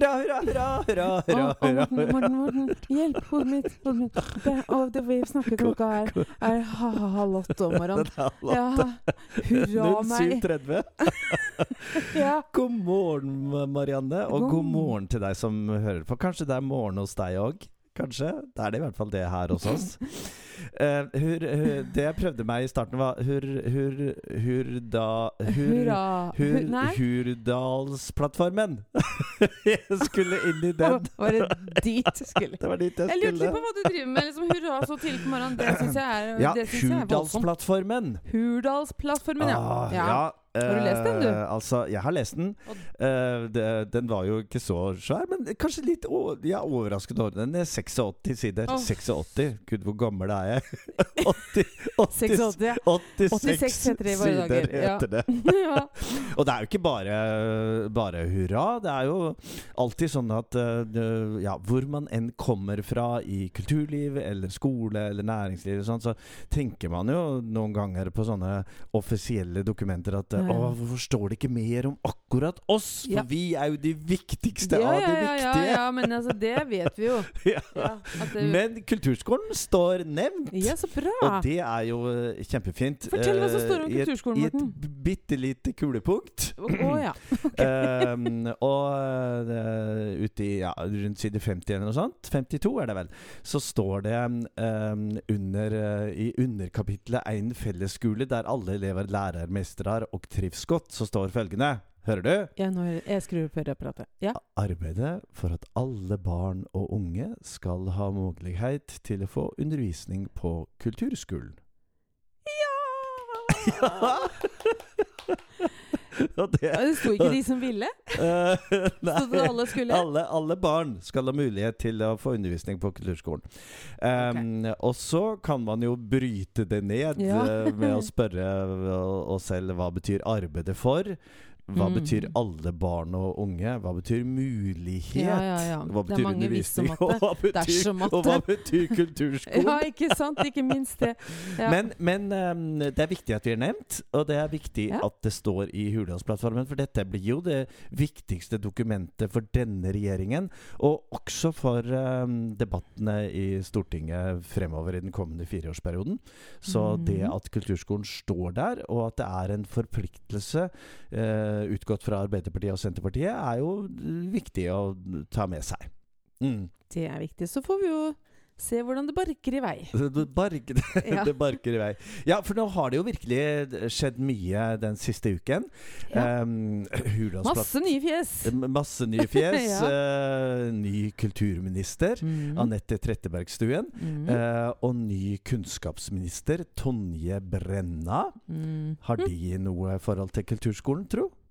Hurra, hurra, hurra, hurra, hurra, å, hurra. Morten, Morten, Morten, hjelp! Hodet mitt. Hodet mitt. Det, oh, det vi snakker klokka er, er ha- ha- halv åtte om morgenen. Ja, hurra meg. 07.30. Ja. God morgen, Marianne, og God god morgen til deg som hører på. Kanskje det er morgen hos deg òg? Kanskje? Det er det i hvert fall det her hos oss. Uh, hur, hur, det jeg prøvde meg i starten, var hur, hur, hurda, hur, hur, Hu- Hurdalsplattformen! jeg skulle inn i den. var det dit du skulle? Det var dit jeg Jeg lurte litt skulle. på hva du driver med. liksom Hurra så tidlig på morgenen. Det syns jeg er, Ja, voldsomt. Hurdalsplattformen. Hurdalsplattformen, ja. Ah, ja. ja. Har du lest den, du? Uh, altså, jeg har lest den. Eh, det, den var jo ikke så svær, men kanskje litt å, Jeg er overrasket over den. Den er 86 sider. Oh. 86? Gud, hvor gammel er jeg? 80, 80, 86, ja. 86, 86 heter det i våre sider dager, ja. heter det. ja. Og det er jo ikke bare, bare hurra. Det er jo alltid sånn at uh, ja, hvor man enn kommer fra i kulturliv eller skole eller næringsliv, og sånn, så tenker man jo noen ganger på sånne offisielle dokumenter at eh, Ja. Å, hvorfor står det ikke mer om akkurat oss? For Ja. vi er jo de viktigste ja, av de ja, ja, viktige. ja, men altså, det vet vi jo. Det, Men kulturskolen står nevnt. ja så bra! Og det er jo eh, kjempefint. Fortell hva som eh, står om i et- kulturskolen, I et Morten. bitte lite kulepunkt. Å oh, ja. Ehm, og uh, ute i ja, rundt side 50 eller noe sånt, 52 er det vel, så står det um, under, uh, i underkapitlet 'Ein fellesskole der alle elever lærer, mestrer og trives godt', så står følgende Hører du? ja nå, hører- jeg skrur på øreapparatet. Ja. Arbeidet for at alle barn og unge skal ha mulighet til å få undervisning på kulturskolen. Ja! Og det Det sto ikke de som ville? Uh, nei, alle skulle? Alle, alle barn skal ha mulighet til å få undervisning på kulturskolen. Um, Og så kan man jo bryte det ned Ja. eh, med å spørre eh, oss selv hva betyr arbeidet for? Hva Mm. betyr alle barn og unge? Hva betyr mulighet? Ja, ja, ja. Hva betyr undervisning? Og hva betyr, og hva betyr kulturskolen? Ja, ikke sant? Ikke minst det. Men, men um, det er viktig at vi er nevnt, og det er viktig at det står i Hurdalsplattformen. For dette blir jo det viktigste dokumentet for denne regjeringen, og også for um, debattene i Stortinget fremover i den kommende fireårsperioden. Så mm. det at kulturskolen står der, og at det er en forpliktelse eh, utgått fra Arbeiderpartiet og Senterpartiet, er jo viktig å ta med seg. Mm. Det er viktig. Så får vi jo se hvordan det barker i vei. Det barker, Ja. det barker i vei. Ja, for nå har det jo virkelig skjedd mye den siste uken. Ja. Um, Masse nye fjes. Masse nye fjes. Ja. uh, ny kulturminister, Mm. Anette Trettebergstuen. Mm. Uh, og ny kunnskapsminister, Tonje Brenna. Mm. Har de noe forhold til kulturskolen, tro?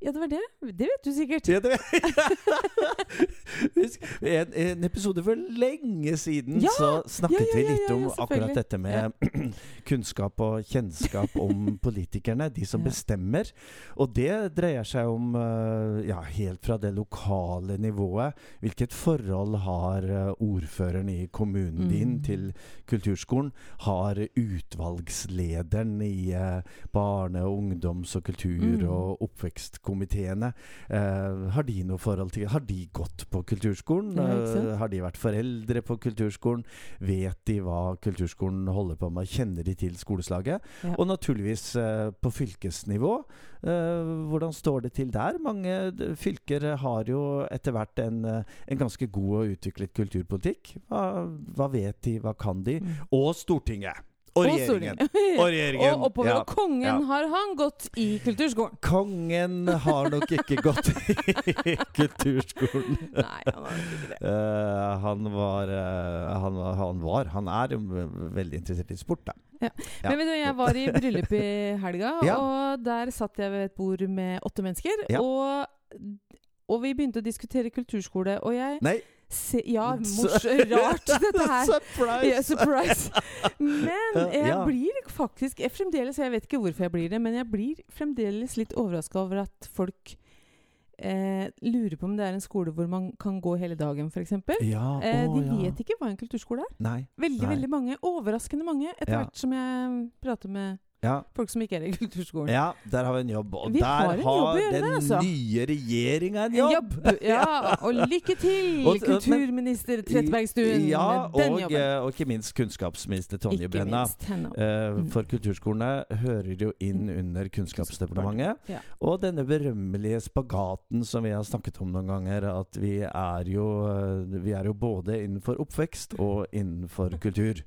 Ja, det var det. Det vet du sikkert. Ja, det Husk, en, en episode for lenge siden Ja! så snakket Ja, vi litt om akkurat dette med kunnskap og kjennskap om politikerne, de som bestemmer. Og det dreier seg om eh, ja, helt fra det lokale nivået. Hvilket forhold har eh, ordføreren i kommunen din Mm. til kulturskolen? Har utvalgslederen i eh, barne-, ungdoms- og kultur- Mm. og oppvekstkomiteene eh, Har de noe forhold til Har de gått på kulturskolen? Eh, har de vært foreldre på kulturskolen? Vet de hva kulturskolen holder på med? Kjenner de til skoleslaget? Ja. Og naturligvis eh, på fylkesnivå. eh, hvordan står det til der? Mange fylker har jo etter hvert en, en ganske god og utviklet kulturpolitikk. Hva, hva vet de? Hva kan de? Mm. Og Stortinget! Og regjeringen! Og regjeringen! Og oppover. ja. Og kongen ja. har han gått i kulturskolen. Kongen har nok ikke gått i kulturskolen. Nei, han har ikke det. Uh, han, var, uh, han Han var Han er jo veldig interessert i sport, da. Ja. Men vet du, jeg var i bryllup i helga, og der satt jeg ved et bord med åtte mennesker. Og, og vi begynte å diskutere kulturskole, og jeg Nei! Se, Ja, rart dette her. Surprise! Yeah, surprise! Men jeg Ja. blir faktisk jeg fremdeles, Jeg vet ikke hvorfor jeg blir det, men jeg blir fremdeles litt overraska over at folk eh, lurer på om det er en skole hvor man kan gå hele dagen, f.eks. Ja, Eh, de ja. vet ikke hva en kulturskole er. Nei. Veldig Nei. veldig mange. Overraskende mange, etter Ja. hvert som jeg prater med Ja. Folk som ikke er i kulturskolen. ja, der har vi en jobb. Og Vi der har har jobb den altså. nye regjeringa en jobb! Ja, og lykke til, Og- kulturminister Trettebergstuen, Ja, med den og, jobben. eh, og ikke minst kunnskapsminister Tonje Brenna. Mm. For kulturskolene hører jo inn under Kunnskapsdepartementet. Ja. Og denne berømmelige spagaten som vi har snakket om noen ganger, at vi er jo, eh, vi er jo både innenfor oppvekst og innenfor kultur.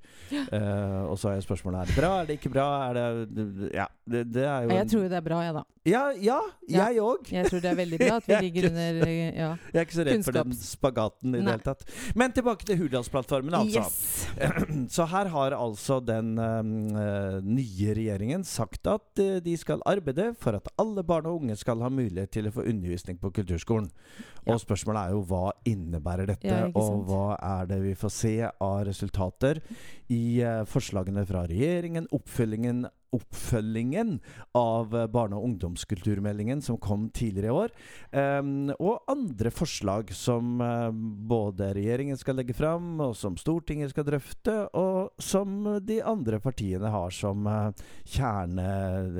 Uh, og så er spørsmålet er det bra, er det ikke bra? Er det Ja, det, det er jo Jeg tror jo det er bra, jeg, da. Ja, ja, jeg òg. Jeg tror det er veldig bra at vi er ligger under eh, Ja. Jeg er ikke så redd for den spagaten i det hele tatt. Men tilbake til Hurdalsplattformen, altså. Yes. Så her har altså den øh, nye regjeringen sagt at øh, de skal arbeide for at alle barn og unge skal ha mulighet til å få undervisning på kulturskolen. Ja. Og spørsmålet er jo hva innebærer dette, Ja, og hva er det vi får se av resultater i øh, forslagene fra regjeringen, oppfølgingen oppfølgingen av barne- og ungdomskulturmeldingen som kom tidligere i år. Um, og andre forslag som uh, både regjeringen skal legge fram, og som Stortinget skal drøfte, og som de andre partiene har som uh, kjerne,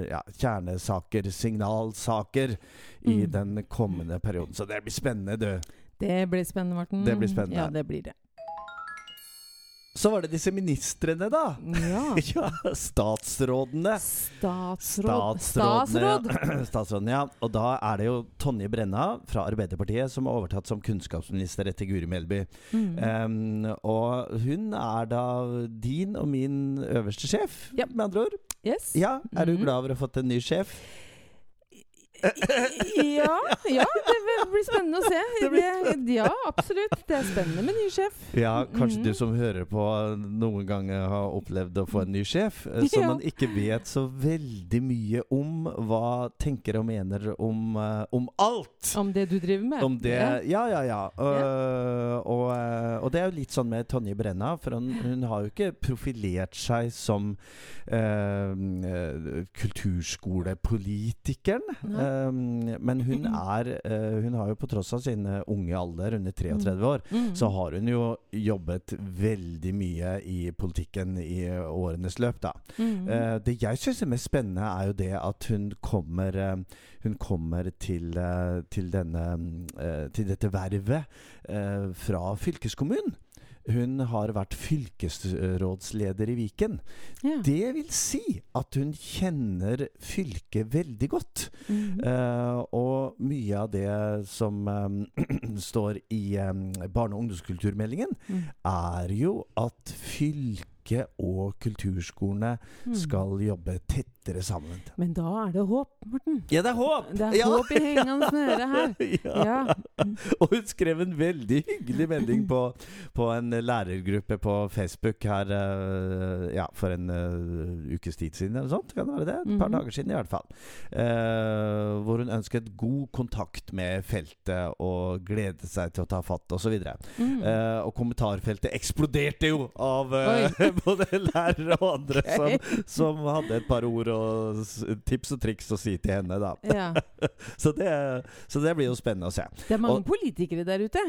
ja, kjernesaker, signalsaker, i Mm. den kommende perioden. Så det blir spennende, du. Det blir spennende, Morten. Det blir spennende. Ja, det blir det. Så var det disse ministrene, da. Ja. Ja, statsrådene. Statsråd. Statsrådene, Statsråd! statsrådene, ja. Og da er det jo Tonje Brenna fra Arbeiderpartiet som har overtatt som kunnskapsminister etter Guri Melby. Mm. Um, og hun er da din og min øverste sjef, Ja. med andre ord. yes. Ja, Er du Mhm. glad over å ha fått en ny sjef? Ja, ja, det blir spennende å se. Det ja, absolutt. Det er spennende med ny sjef. Ja, kanskje Mhm. du som hører på noen ganger har opplevd å få en ny sjef, eh, som Ja. man ikke vet så veldig mye om hva tenker og mener om, eh, om alt. Om det du driver med. Om det Ja. Ja, ja. Øh, og, og det er jo litt sånn med Tonje Brenna, for hun, hun har jo ikke profilert seg som øh, kulturskolepolitikeren. Nei. Um, men hun er øh, Hun har jo på tross av sin øh, unge alder, under 33 år, Mm. så har hun jo jobbet veldig mye i politikken i årenes løp, da. Mm. Eh, det jeg syns er mest spennende, er jo det at hun kommer eh, Hun kommer til, eh, til, denne, eh, til dette vervet eh, fra fylkeskommunen. Hun har vært fylkesrådsleder i Viken. ja. Det vil si at hun kjenner fylket veldig godt. Mhm. Uh, og mye av det som um, står i um, barne- og ungdomskulturmeldingen, Mm. er jo at fylket og kulturskolene Mm. skal jobbe tettere sammen. Men da er det håp, Morten. Ja, det er håp! Det er ja. håp i hengende snøre her. ja. Ja. Og hun skrev en veldig hyggelig melding på, på en lærergruppe på Facebook her eh, ja, for en uh, ukes tid siden, eller sånt. Kan det være det? Et par Mhm. dager siden, i hvert fall. Uh, hvor hun ønsket god kontakt med feltet og gledet seg til å ta fatt, osv. Mm. uh, og kommentarfeltet eksploderte jo av eh, både lærere og andre som, som hadde et par ord og tips og triks å si til henne. da ja. så det, så det blir jo spennende å se. Det er mange Og- politikere der ute.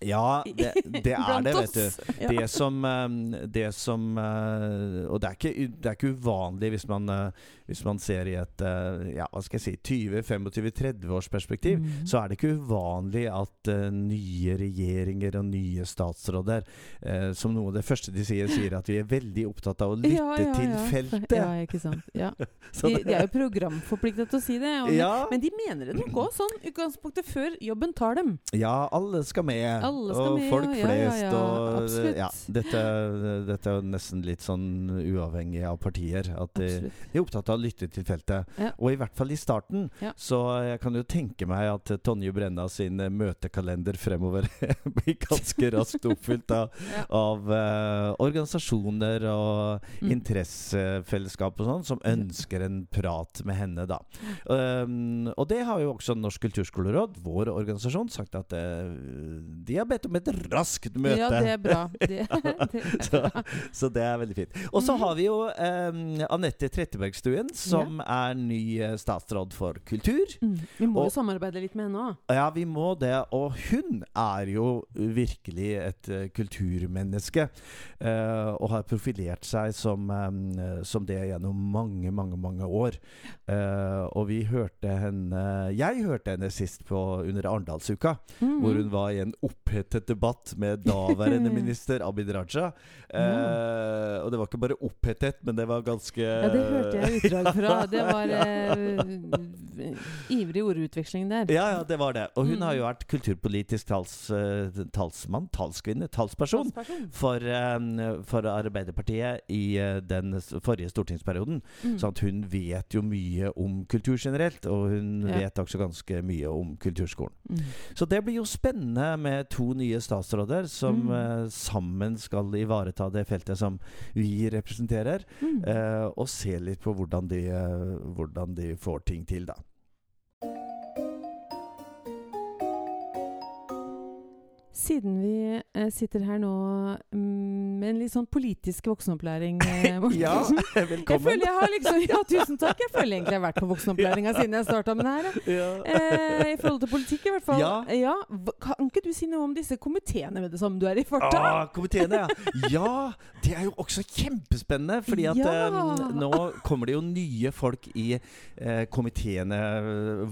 Ja, det, det er det, vet du. Det som, eh, det som eh, Og det er, ikke, det er ikke uvanlig hvis man, eh, hvis man ser i et eh, ja, hva skal jeg si 20-25-30 års perspektiv, mm. så er det ikke uvanlig at uh, nye regjeringer og nye statsråder, uh, som noe av det første de sier, sier at vi er veldig opptatt av å lytte Ja, ja, til feltet. Ja, ikke sant. Ja. De, de er jo programforpliktet til å si det. Ja, Men de mener det nok òg, sånn utgangspunktet før jobben tar dem. ja, alle skal med. Alle skal og med, folk flest. og ja, dette, dette er nesten litt sånn uavhengig av partier. At de, de er opptatt av lytte til feltet. Ja. Og i hvert fall i starten. Ja. Så jeg kan jo tenke meg at Tonje Brenna sin eh, møtekalender fremover blir ganske raskt oppfylt av, Ja. av uh, organisasjoner og Mm. interessefellesskap og sånn som ønsker en prat med henne, da. Um, og det har jo også Norsk kulturskoleråd, vår organisasjon, sagt at uh, de har bedt om et raskt møte. Ja, det er bra. Det, det er Så, bra. så det er veldig fint. Og så Mhm. har vi jo um, Anette Trettebergstuen, som er ny eh, statsråd for kultur. Mm. Vi må Og- jo samarbeide litt med henne òg. Ja, vi må det. Og hun er jo virkelig et uh, kulturmenneske. Uh, og har profilert seg som, um, som det gjennom mange, mange mange år. Uh, og vi hørte henne Jeg hørte henne sist på under Arendalsuka. Mm. Hvor hun var i en opphetet debatt med daværende minister Abid Raja. Mm. og det var ikke bare opphetet, men det var ganske Ja, det hørte jeg utdrag fra. Det var eh, ivrig ordutveksling der. Ja, ja, det var det. Og hun Mm. har jo vært kulturpolitisk tals, eh, talsmann, talskvinne, talsperson. Talsperson. For, eh, for Arbeiderpartiet i eh, den forrige stortingsperioden. Mm. Så at hun vet jo mye om kultur generelt, og hun Ja. vet også ganske mye om kulturskolen. Mm. Så det blir jo spennende med to nye statsråder som Mm. eh, sammen skal ivareta det feltet som vi representerer, Mm. eh, og se litt på hvordan de, eh, hvordan de får ting til, da. Siden vi eh, sitter her nå mm, med en litt sånn politisk voksenopplæring eh, Morten. Ja, Jeg velkommen. føler jeg har liksom Ja, tusen takk. Jeg føler egentlig jeg har vært på voksenopplæringa siden jeg starta med det her. Ja. Eh, I forhold til politikk, i hvert fall. Ja. ja. Kan ikke du si noe om disse komiteene med det samme du er i farta? Ah, komiteene, ja. Ja, det er jo også kjempespennende. Fordi at eh, nå kommer det jo nye folk i eh, komiteene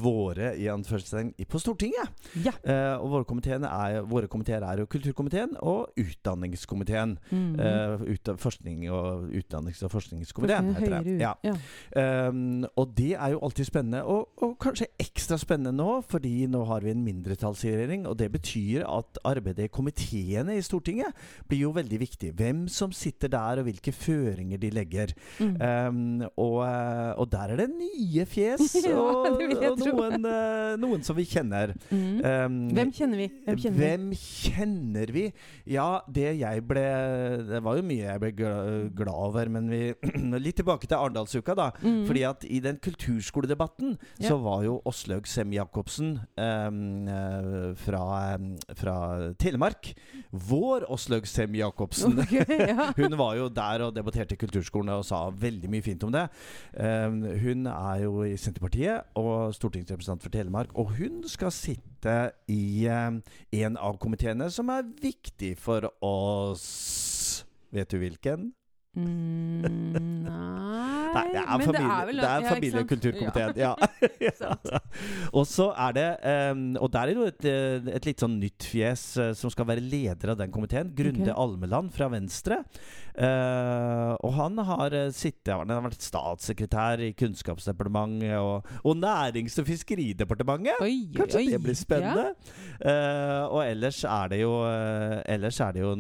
våre i anførselstegn i- på Stortinget. Ja. Eh, og våre, komiteer er, våre komiteer er jo kulturkomiteen og utdanningskomiteen. Mm. Uh, ut, forskning og utdannings- og forskningskomiteen, heter det. Ja. Ja. Um, og det er jo alltid spennende, og, og kanskje ekstra spennende nå, fordi nå har vi en mindretallsregjering. Og det betyr at arbeidet i komiteene i Stortinget blir jo veldig viktig. Hvem som sitter der, og hvilke føringer de legger. Mm. Um, og, eh, og der er det nye fjes, Ja, og, det og noen, eh, noen som vi kjenner. Mm. Um, Hvem kjenner vi? Hvem kjenner vi? Hvem kjenner vi? Ja, det jeg ble Det var jo mye jeg ble glad over, men vi Litt tilbake til Arendalsuka, da. Mm. Fordi at i den kulturskoledebatten Ja. så var jo Åslaug Sem-Jacobsen ehm, eh, fra, fra Telemark Vår Åslaug Sem-Jacobsen. Okay, ja. Hun var jo der og debatterte i kulturskolen og sa veldig mye fint om det. Um, hun er jo i Senterpartiet og stortingsrepresentant for Telemark. Og hun skal sitte i em, en av komiteene som er viktig for oss. Vet du hvilken? Mm, nei Nei, det er, familie, vel- det er ja, ikke familie- og kulturkomiteen. Ja. Sant. og så er det um, Og der er det jo et, eh, et litt sånn nytt fjes uh, som skal være leder av den komiteen. Grunde okay. Almeland fra Venstre. Uh, og han har uh, sittet Han har vært statssekretær i Kunnskapsdepartementet og, og Nærings- og fiskeridepartementet. Oi, Kanskje oi. det blir spennende. Eh, og ellers er det jo Ellers er det jo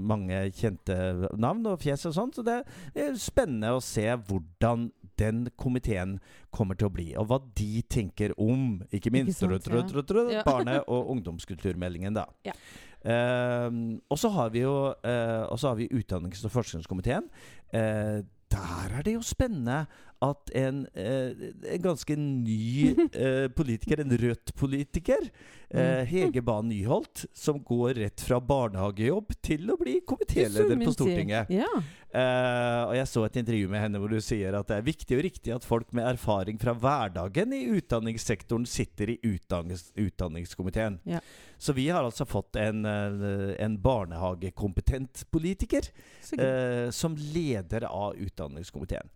mange kjente navn og fjes og sånn, så det er spennende å se hvordan den komiteen kommer til å bli, og hva de tenker om, ikke minst, sant, tru, tru, tru, tru, Ja. barne- og ungdomskulturmeldingen, da. Ja. Uh, og så har vi jo uh, har vi Utdannings- og forskningskomiteen. Uh, der er det jo spennende at en, eh, en ganske ny eh, politiker, en Rødt-politiker, eh, Hege Bae Nyholt, som går rett fra barnehagejobb til å bli komitéleder på Stortinget. Ja. Eh, og jeg så et intervju med henne hvor du sier at det er viktig og riktig at folk med erfaring fra hverdagen i utdanningssektoren sitter i utdannings utdanningskomiteen. Ja. Så vi har altså fått en, en barnehagekompetent politiker eh, som leder av utdanningskomiteen.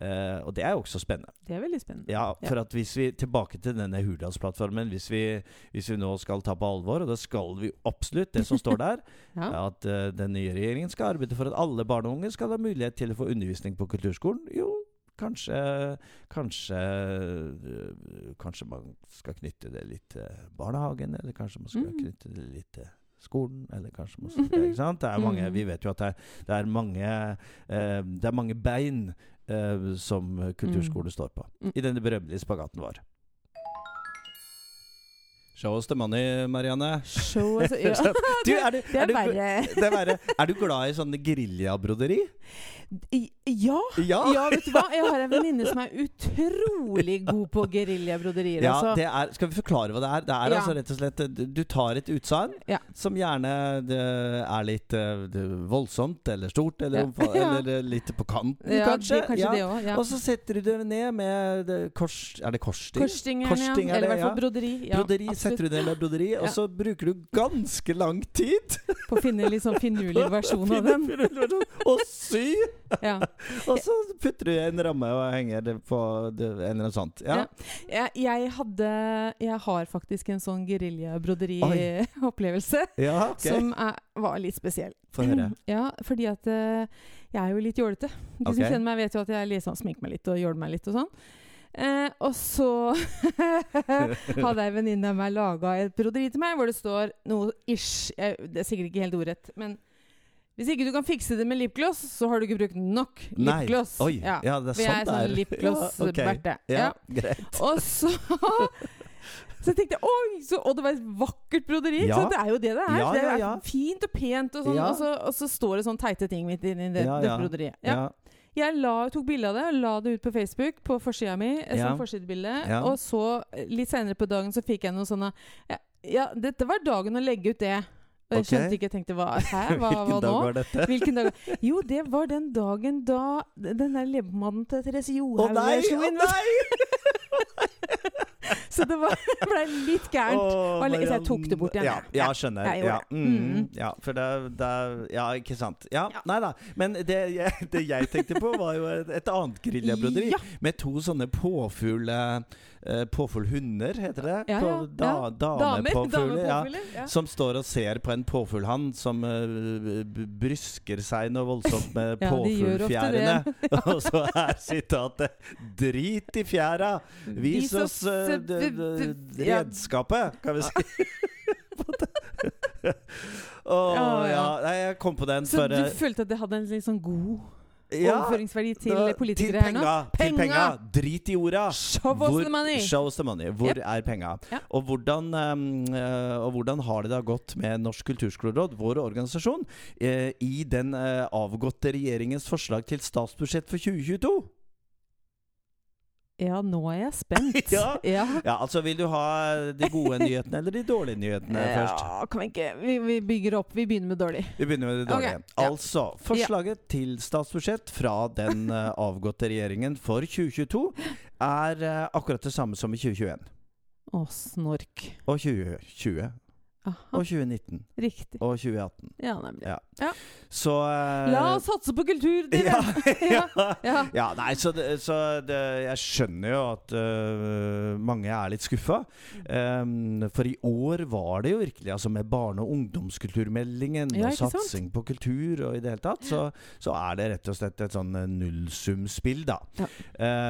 Eh, og det er jo også spennende. det er veldig spennende. Ja, for at hvis vi Tilbake til denne Hurdalsplattformen. Hvis vi, hvis vi nå skal ta på alvor, og det skal vi absolutt, det som står der, Ja. at uh, den nye regjeringen skal arbeide for at alle barn og unge skal ha mulighet til å få undervisning på kulturskolen. Jo, kanskje Kanskje øh, Kanskje man skal knytte det litt til barnehagen, eller kanskje man skal Mm. knytte det litt til skolen, eller kanskje man skal Ikke sant? Det er mange, Mm. vi vet jo at det er, det er mange eh, Det er mange bein eh, som kulturskole står på Mm. i denne berømmelige spagaten vår. Show us the money, Marianne. Show us, ja. Du, er du, Det er du, det er verre. Er du glad i sånn geriljabroderi? Ja! Ja! Ja, vet du hva? Jeg har en venninne som er utrolig god på geriljabroderier. Ja, altså. er, skal vi forklare hva det er? Det er Ja. altså rett og slett Du, du tar et utsagn som gjerne er litt eh, voldsomt eller stort, eller, eller eh, litt på kanten, kanskje. Det, kanskje det også. Og så setter du det ned med kors... Er det korsting? Korstingeren, korsting er Eller i hvert fall broderi. Broderi. Setter du ned med broderi, og så bruker du ganske lang tid På å finne en litt sånn finurlig versjon av den. og sy! Ja. Og så putter du i en ramme og henger det på det, en eller annen sånt. Ja. Ja. Jeg, jeg hadde Jeg har faktisk en sånn geriljabroderi-opplevelse. Ja, okay. Som er, var litt spesiell. Få høre. Ja, fordi at eh, jeg er jo litt jålete. De Ok. som kjenner meg, vet jo at jeg liksom sminker meg litt og jåler meg litt og sånn. Eh, og så hadde ei venninne av meg laga et broderi til meg hvor det står noe ish jeg, Det er sikkert ikke helt ordrett, men hvis ikke du kan fikse det med lipgloss, så har du ikke brukt nok Nei. lipgloss. Oi. Ja, Ja. det er sånn det er. sånn er sånn er. lipgloss-berte. Ja, Ja. greit. Og så Så jeg tenkte Oi! Så, og det var et vakkert broderi. Ja. Så Det er jo det det er. Ja, det ja, er fint og pent, og, sånn, og, så, og så står det sånn teite ting midt inni det, det broderiet. Jeg la, tok bilde av det og la det ut på Facebook, på forsida mi. et Ja. forsidebilde. Og så, eh, litt seinere på dagen, så fikk jeg noen sånne ja, ja, dette var dagen å legge ut det. Og jeg okay. skjønte ikke, jeg tenkte hva, hæ, hva, hva Hvilken dag nå? var dette? Hvilken dag? Jo, det var den dagen da den der leverpomaden til Therese Johaug slo Å nei! Så det var- ble litt gærent. Åh, så jeg tok det bort igjen, Ja, ja skjønner. Ja, mm, Mm. ja, for det, det Ja, ikke sant. Ja. Nei da. Men det jeg, det jeg tenkte på, var jo et, et annet griljabroderi. Ja. Med to sånne påfugl... eh, Påfuglhunder, heter det? Ja, ja, Da. Damepåfugler. Ja. Som står og ser på en påfuglhann som uh, brysker seg noe voldsomt med påfuglfjærene. og så er sitatet 'Drit i fjæra! Vis oss eh, redskapet', kan vi si. Å Ja, ja. ja. Nei, jeg kom på den Så du følte at det hadde en litt sånn god ja, overføringsverdi til da- politikere til her nå? penga, Til Penga! penga! Drit i orda! Show us the money! Show us the money. Hvor Yep. er penga? Ja. Og, hvordan, eh, og hvordan har det da gått med Norsk kulturskoleråd, vår organisasjon, eh, i den eh, avgåtte regjeringens forslag til statsbudsjett for 2022? Ja, nå er jeg spent. Ja. ja. Ja, altså Vil du ha de gode nyhetene eller de dårlige nyhetene først? Ja, kan vi ikke Vi, vi bygger opp. Vi begynner med dårlig. Vi begynner med det dårlige. Okay. Altså, forslaget til statsbudsjett fra den uh, avgåtte regjeringen for 2022 er uh, akkurat det samme som i 2021. Å, snork. Og 2020. Aha, Og 2019. riktig. Og 2018. Ja, nemlig. Ja. Så uh, La oss satse på kultur, dere! ja, ja. Ja. ja, nei, så, det, så det, jeg skjønner jo at uh, mange er litt skuffa. Um, for i år var det jo virkelig altså med barne- og ungdomskulturmeldingen Ja, og satsing sant? på kultur og i det hele tatt, så, så er det rett og slett et sånn nullsumspill, da. Ja.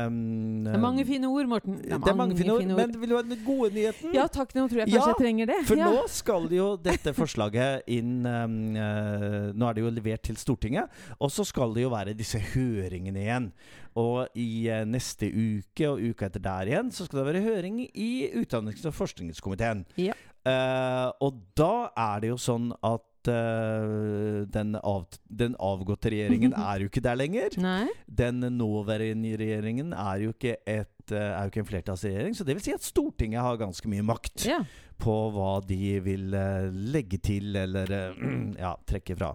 Um, Det er mange fine ord, Morten. det er mange fine ord, men vil du ha den gode nyheten? Ja takk, nå tror jeg kanskje Ja, jeg trenger det. For ja. nå skal jo dette forslaget inn um, uh, Nå er det jo levert til Stortinget, og så skal det jo være disse høringene igjen. Og i uh, neste uke og uka etter der igjen så skal det være høring i utdannings- og forskningskomiteen. Ja. Uh, og da er det jo sånn at eh, den, av, den avgåtte regjeringen er jo ikke der lenger. Nei? Den nåværende regjeringen er jo ikke, et, uh, er jo ikke en flertallsregjering. Så det vil si at Stortinget har ganske mye makt Ja. på hva de vil uh, legge til eller ja, trekke fra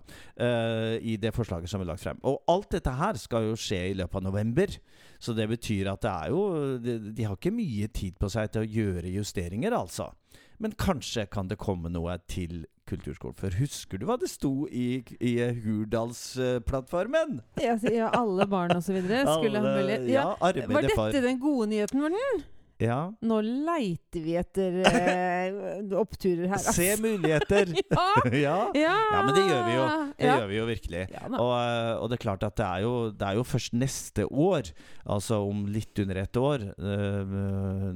i det forslaget som er lagt frem. Og alt dette her skal jo skje i løpet av november. Så det betyr at det er jo De, de har ikke mye tid på seg til å gjøre justeringer, altså. Men kanskje kan det komme noe til kulturskolen. For husker du hva det sto i, i Hurdalsplattformen? Ja, alle barn og så videre skulle ha Alle- mulighet. ja, Var dette den gode nyheten, Morten? Ja. Nå leiter vi etter eh, oppturer her. Altså. Se muligheter! Ja! ja. Ja. Men det gjør vi jo. Det gjør vi jo virkelig. Og, eh, og det er klart at det er, jo, det er jo først neste år, altså om litt under ett år, eh,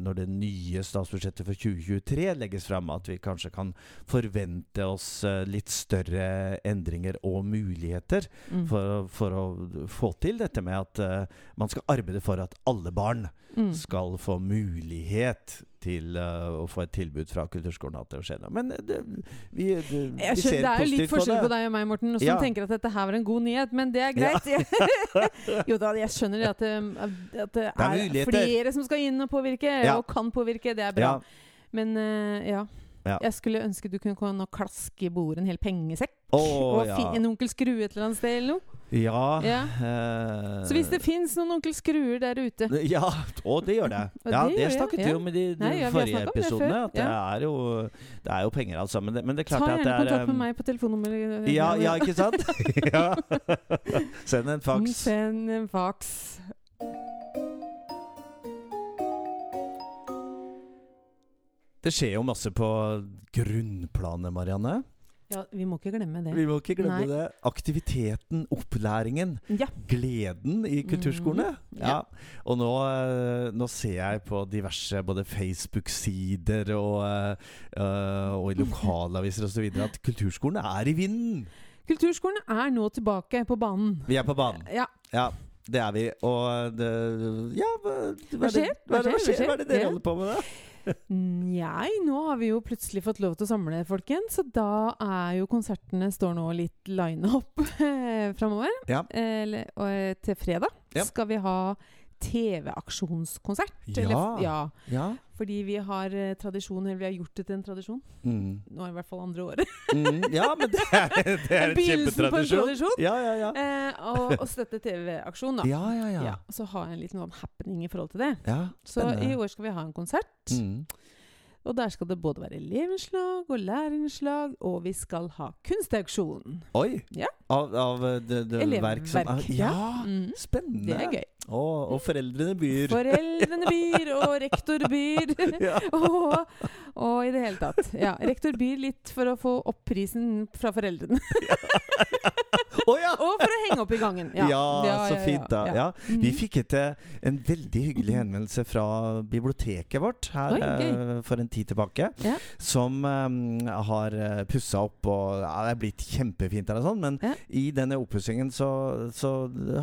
når det nye statsbudsjettet for 2023 legges fram, at vi kanskje kan forvente oss eh, litt større endringer og muligheter Mm. for, for å få til dette med at eh, man skal arbeide for at alle barn Mm. skal få mulighet til uh, å få et tilbud fra kulturskolen. At det skjer noe. Men det, vi, det, vi ser skjønner, ser det er jo litt forskjell på det. på deg og meg, Morten, som Ja. tenker at dette her var en god nyhet, men det er greit. jo da, jeg skjønner at det, at det er er, flere som skal inn og påvirke, Ja. og kan påvirke. Det er bra. Ja. Men uh, ja. Ja. Jeg skulle ønske du kunne komme og klaske i bordet en hel pengesekk. Å, og ja. en onkel Skrue et eller annet sted eller noe. Ja, Ja. Uh, Så hvis det fins noen onkel Skruer der ute Ja, og det gjør det. Ja, det det snakket vi om i de, de Nei, forrige det episodene. At det, er jo, det er jo penger, altså. Men det, men det er Ta klart at det gjerne er kontakt med um, meg på telefonnummeret. Ja, ja, ikke sant? Send en faks. Send en faks. Det skjer jo masse på grunnplanet, Marianne. Ja, vi må ikke glemme det. Vi må ikke glemme Nei. det. Aktiviteten, opplæringen, Ja. gleden i kulturskolene. Mm, Ja. Ja. Og nå, eh, nå ser jeg på diverse både Facebook-sider og, eh, og i lokalaviser osv. at kulturskolen er i vinden. Kulturskolen er nå tilbake på banen. Vi er på banen. Ja. Ja, det er vi. Og det Ja, hva, Hva skjer? Hva, Hva er hva, skjer? skjer? hva er det dere holder på med, da? Nei, nå har vi jo plutselig fått lov til å samle, folkens. Så da er jo konsertene står nå litt line up framover. Ja. Eh, til fredag Ja. skal vi ha TV-aksjonskonsert. Ja. Ja. Ja. Fordi vi har eh, tradisjon, eller vi har gjort det til en tradisjon. Mm. Nå er det i hvert fall andre året. Mm. ja, men det er, det er en kjempetradisjon. tradisjon. Ja, ja, ja. Eh, og, og støtte TV-aksjon, da. Ja, ja, ja. Ja, så ha en liten sånn happening i forhold til det. ja Så i år skal vi ha en konsert. Mm. Og der skal det både være elevinnslag og lærerinnslag, og vi skal ha kunstauksjon. Oi! Ja. Av, av det, det verk som er Ja, Mm. spennende. Det er gøy. Og, og foreldrene byr. Foreldrene byr, og rektor byr. Ja. og, og i det hele tatt. Ja, rektor byr litt for å få opp prisen fra foreldrene. Å ja! og for å henge opp i gangen. Ja, Ja, så fint, da. Ja. Mm. Vi fikk et, eh, en veldig hyggelig henvendelse fra biblioteket vårt her Oi, eh, for en tid tilbake. Ja. Som um, har uh, pussa opp, og ja, det er blitt kjempefint der og sånn. Men Ja. i denne oppussingen så, så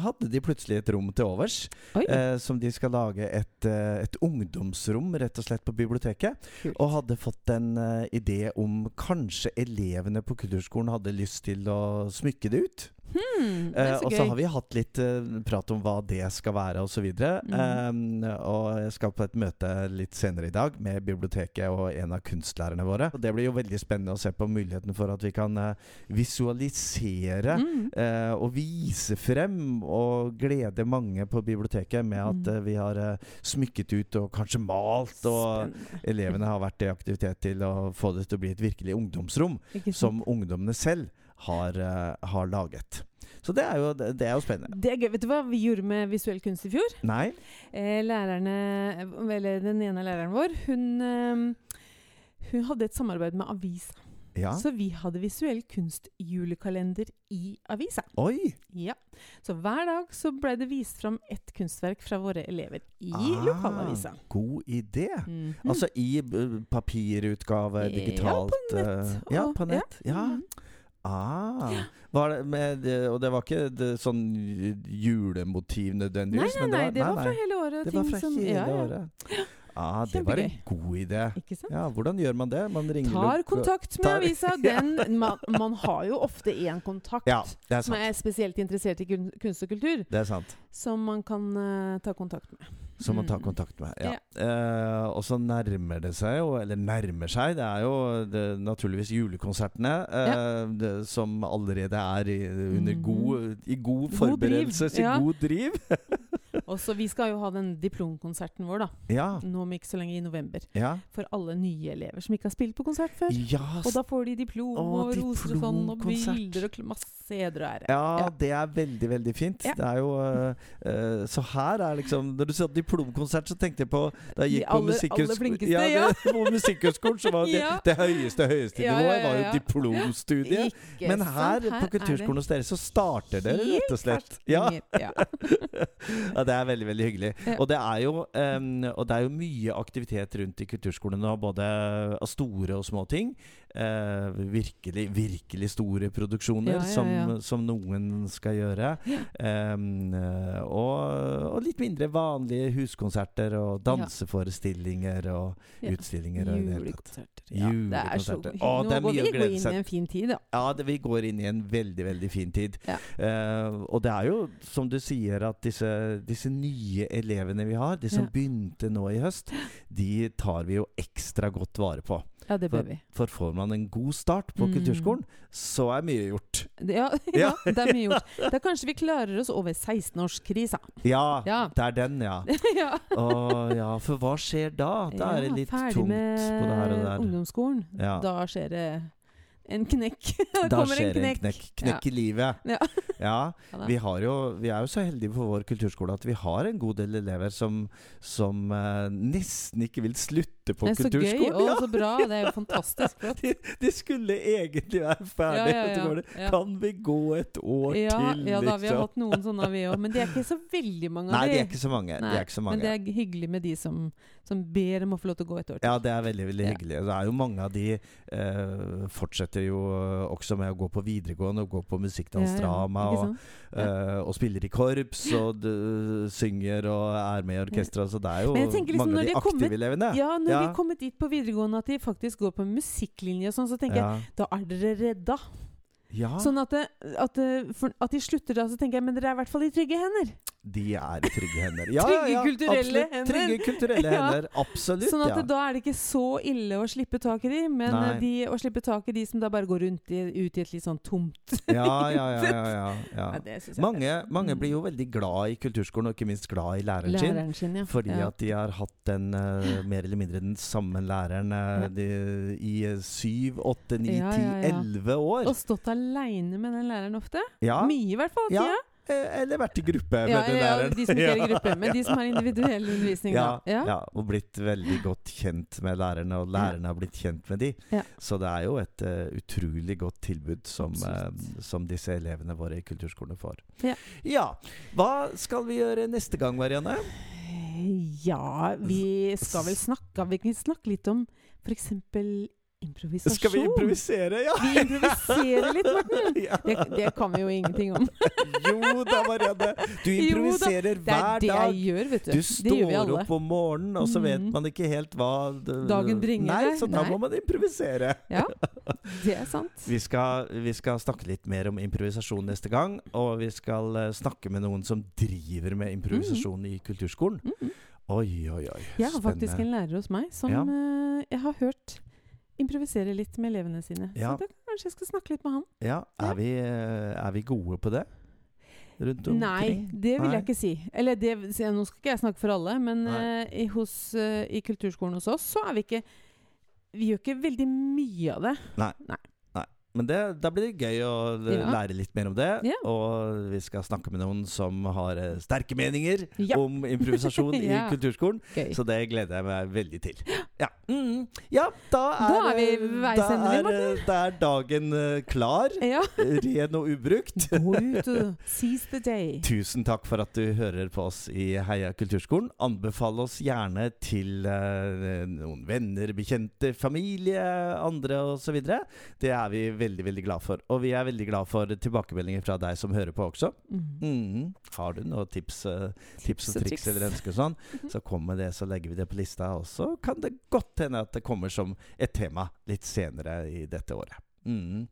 hadde de plutselig et rom til overs. Eh, som de skal lage et, eh, et ungdomsrom, rett og slett, på biblioteket. kult. Og hadde fått en uh, idé om kanskje elevene på kulturskolen hadde lyst til å smykke det ut. Hmm, Eh, og så har vi hatt litt eh, prat om hva det skal være osv. Mm. Eh, og jeg skal på et møte litt senere i dag med biblioteket og en av kunstlærerne våre. Og det blir jo veldig spennende å se på muligheten for at vi kan eh, visualisere Mm. Eh, og vise frem og glede mange på biblioteket med at Mm. eh, vi har smykket ut og kanskje malt. Og Spennende. elevene har vært i aktivitet til å få det til å bli et virkelig ungdomsrom som ungdommene selv har, eh, har laget. Så det er, jo, det er jo spennende. Det er gøy. Vet du hva vi gjorde med visuell kunst i fjor? Nei? Eh, lærerne, eller den ene læreren vår, hun, eh, hun hadde et samarbeid med avisa. Ja. Så vi hadde visuell kunst-julekalender i avisa. Oi! Ja. Så hver dag så ble det vist fram ett kunstverk fra våre elever i Ah, lokalavisa. God idé. Mhm. Altså i papirutgave, digitalt Ja, på nett. Og, Ja, på nett. Ja. Mhm. Ah. Var det med, og det var ikke det, sånn julemotiv Nei, nødvendigvis? nei, men nei, det var nei, fra hele året. Det var fra som- hele ja, ja. året. Ah, det var en god idé. Ja, hvordan gjør man det? Man ringer Tar kontakt med avisa. Den, man, man har jo ofte én kontakt Ja, er som er spesielt interessert i kunst og kultur, Det er sant. som man kan uh, ta kontakt med. Som man tar Mm. kontakt med. Ja. Eh, og så nærmer det seg jo, eller nærmer seg, det er jo det, naturligvis julekonsertene eh, det, som allerede er i, under Mhm. god, i god God driv, forberedelse, i god driv. Og så Vi skal jo ha den diplomkonserten vår da ja, nå om ikke så lenge i november. ja. For alle nye elever som ikke har spilt på konsert før. Ja, Og da får de diplom Åh, og roser og sånn, og bilder og masse heder og ære. Ja, det er veldig, veldig fint. Det er jo uh, uh, Så her er liksom Når du sa diplomkonsert, så tenkte jeg på Da jeg gikk på aller- aller flinkeste, ja, ja. det- på musikkhøyskolen, så var det, det høyeste, høyeste nivået var jo diplomstudiet. Ikke Men sant? her, på kulturskolen hos dere så starter dere rett og slett. Ja. Ja. ja, det er veldig veldig hyggelig. Ja. Og det er jo um, Og det er jo mye aktivitet rundt i kulturskolen nå, både av store og små ting. Eh, virkelig, virkelig store produksjoner Ja, ja. Som, som noen skal gjøre. Eh, og, og litt mindre vanlige huskonserter og danseforestillinger og utstillinger. Og. Julekonserter. Ja, det er så hyggelig. Nå går vi går inn i en fin tid, da. Ja, det, vi går inn i en veldig, veldig fin tid. Eh, og det er jo, som du sier, at disse, disse nye elevene vi har, de som begynte nå i høst, de tar vi jo ekstra godt vare på. Ja, det For, bør vi. for får man en god start på Mm. kulturskolen, så er mye gjort. Ja, Ja, ja, det er mye gjort. Da kanskje vi klarer oss over 16-årskrisa. Ja, Ja. det er den, ja. ja. Å, ja. For hva skjer da? Da er det litt tungt på det her og der. Ferdig med ungdomsskolen. Ja. Da skjer det en knekk. Da skjer en knekk. en knekk. knekk. ja. i livet. Ja. Ja. Vi, har jo, vi er jo så heldige på vår kulturskole at vi har en god del elever som, som uh, nesten ikke vil slutte på Det er så gøy og så bra. Det er jo fantastisk. De, de skulle egentlig være ferdig. Kan vi gå et år Ja, til, ja da, vi har liksom? hatt noen sånne vi òg. Men det er ikke så veldig mange av Nei, de. de er ikke så mange. Nei, de er ikke så Men det er hyggelig med de som, som ber om å få lov til å gå et år til. Ja, det er veldig veldig hyggelig. Det er jo Mange av de uh, fortsetter jo også med å gå på videregående og gå på musikkdansdrama ikke og, sant? eh, og spiller i korps og synger og er med i orkestra. Så det er jo liksom mange av de er kommet- aktive elevene. Ja, når Ja. de er kommet dit på videregående at de faktisk går på musikklinje og sånn, så tenker Ja. jeg da er dere redda. Ja, Sånn at, det, at, det, for, at de slutter da, så tenker jeg men dere er i hvert fall i trygge hender. de er i trygge hender. Ja, Trygge ja, kulturelle absolutt. hender. Trygge kulturelle hender. Absolutt, Sånn at ja. da er det ikke så ille å slippe tak i de, men eh, de, å slippe tak i de som da bare går rundt i, ut i et litt sånn tomt Ja, ja, ja. det Mange, mange Mm. blir jo veldig glad i kulturskolen, og ikke minst glad i læreren sin. Læreren sin, ja. Fordi at de har hatt den uh, mer eller mindre den samme læreren uh, de, i eh, syv, åtte, ni, ti, elleve år. Og stått aleine med den læreren ofte. Ja, Mye, i hvert fall. Ja, tida. eh, eller vært i gruppe med Ja, den ja, de som ikke er i gruppe. Men de som har individuell undervisning, Ja, ja. ja. og blitt veldig godt kjent med lærerne, og lærerne har blitt kjent med de. Ja. Så det er jo et uh, utrolig godt tilbud som, uh, som disse elevene våre i kulturskolene får. Ja. ja. Hva skal vi gjøre neste gang, Marianne? Ja, vi skal vel snakke Vi kan snakke litt om f.eks. improvisasjon. Skal vi improvisere? Ja! Vi improviserer litt, Morten. ja. Det, det kan vi jo ingenting om. Jo da, Marianne. Du Jo da, dag. Det er det dag. jeg gjør, vet du. Du står opp om morgenen, og så vet Mhm. man ikke helt hva Dagen bringer Nei, så da Nei. må man improvisere. Ja, det er sant. Vi skal, vi skal snakke litt mer om improvisasjon neste gang. Og vi skal eh, snakke med noen som driver med improvisasjon i kulturskolen. Mhm. Oi, oi, oi. Jeg har faktisk en lærer hos meg som Ja. eh, jeg har hørt improvisere litt med elevene sine. Ja. Så det, kanskje jeg skal snakke litt med han. Ja, er vi, eh, er vi gode på det? Rundt omkring? Nei, det vil Nei. jeg ikke si. Eller det, nå skal ikke jeg snakke for alle, men Nei. eh, i, hos, uh, i kulturskolen hos oss så er vi ikke Vi gjør ikke veldig mye av det. Men det, da blir det gøy å Ja. lære litt mer om det. Ja. Og vi skal snakke med noen som har eh, sterke meninger Ja. om improvisasjon i kulturskolen. Gøy. Så det gleder jeg meg veldig til. Ja, mm, ja da er, Da er vi eh, da er, eh, da er dagen klar. Ren og ubrukt. Tusen takk for at du hører på oss i Heia kulturskolen. Anbefal oss gjerne til uh, noen venner, bekjente, familie, andre osv. Det er vi veldig veldig veldig glad for. Og vi er veldig glad for tilbakemeldinger fra deg som hører på også. Mm. Mm. Har du noen tips, uh, tips og og triks triks. eller ønsker sånn, så kom med det, så legger vi det på lista. Og så kan det godt hende at det kommer som et tema litt senere i dette året. Mhm.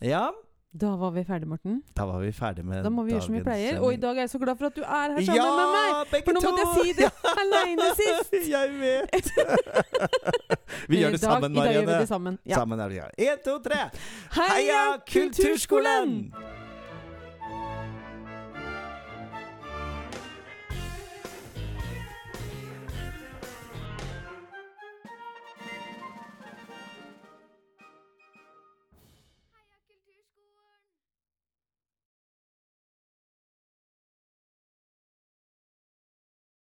Ja, Da var vi ferdig, Morten. da var vi ferdig med Da må vi gjøre som vi pleier. Og i dag er jeg så glad for at du er her sammen ja, med meg! For nå måtte jeg si det aleine sist! Jeg vet! vi gjør det dag- sammen, I dag gjør vi det sammen. Ja. Sammen er vi. Én, to, tre. Heia Kulturskolen!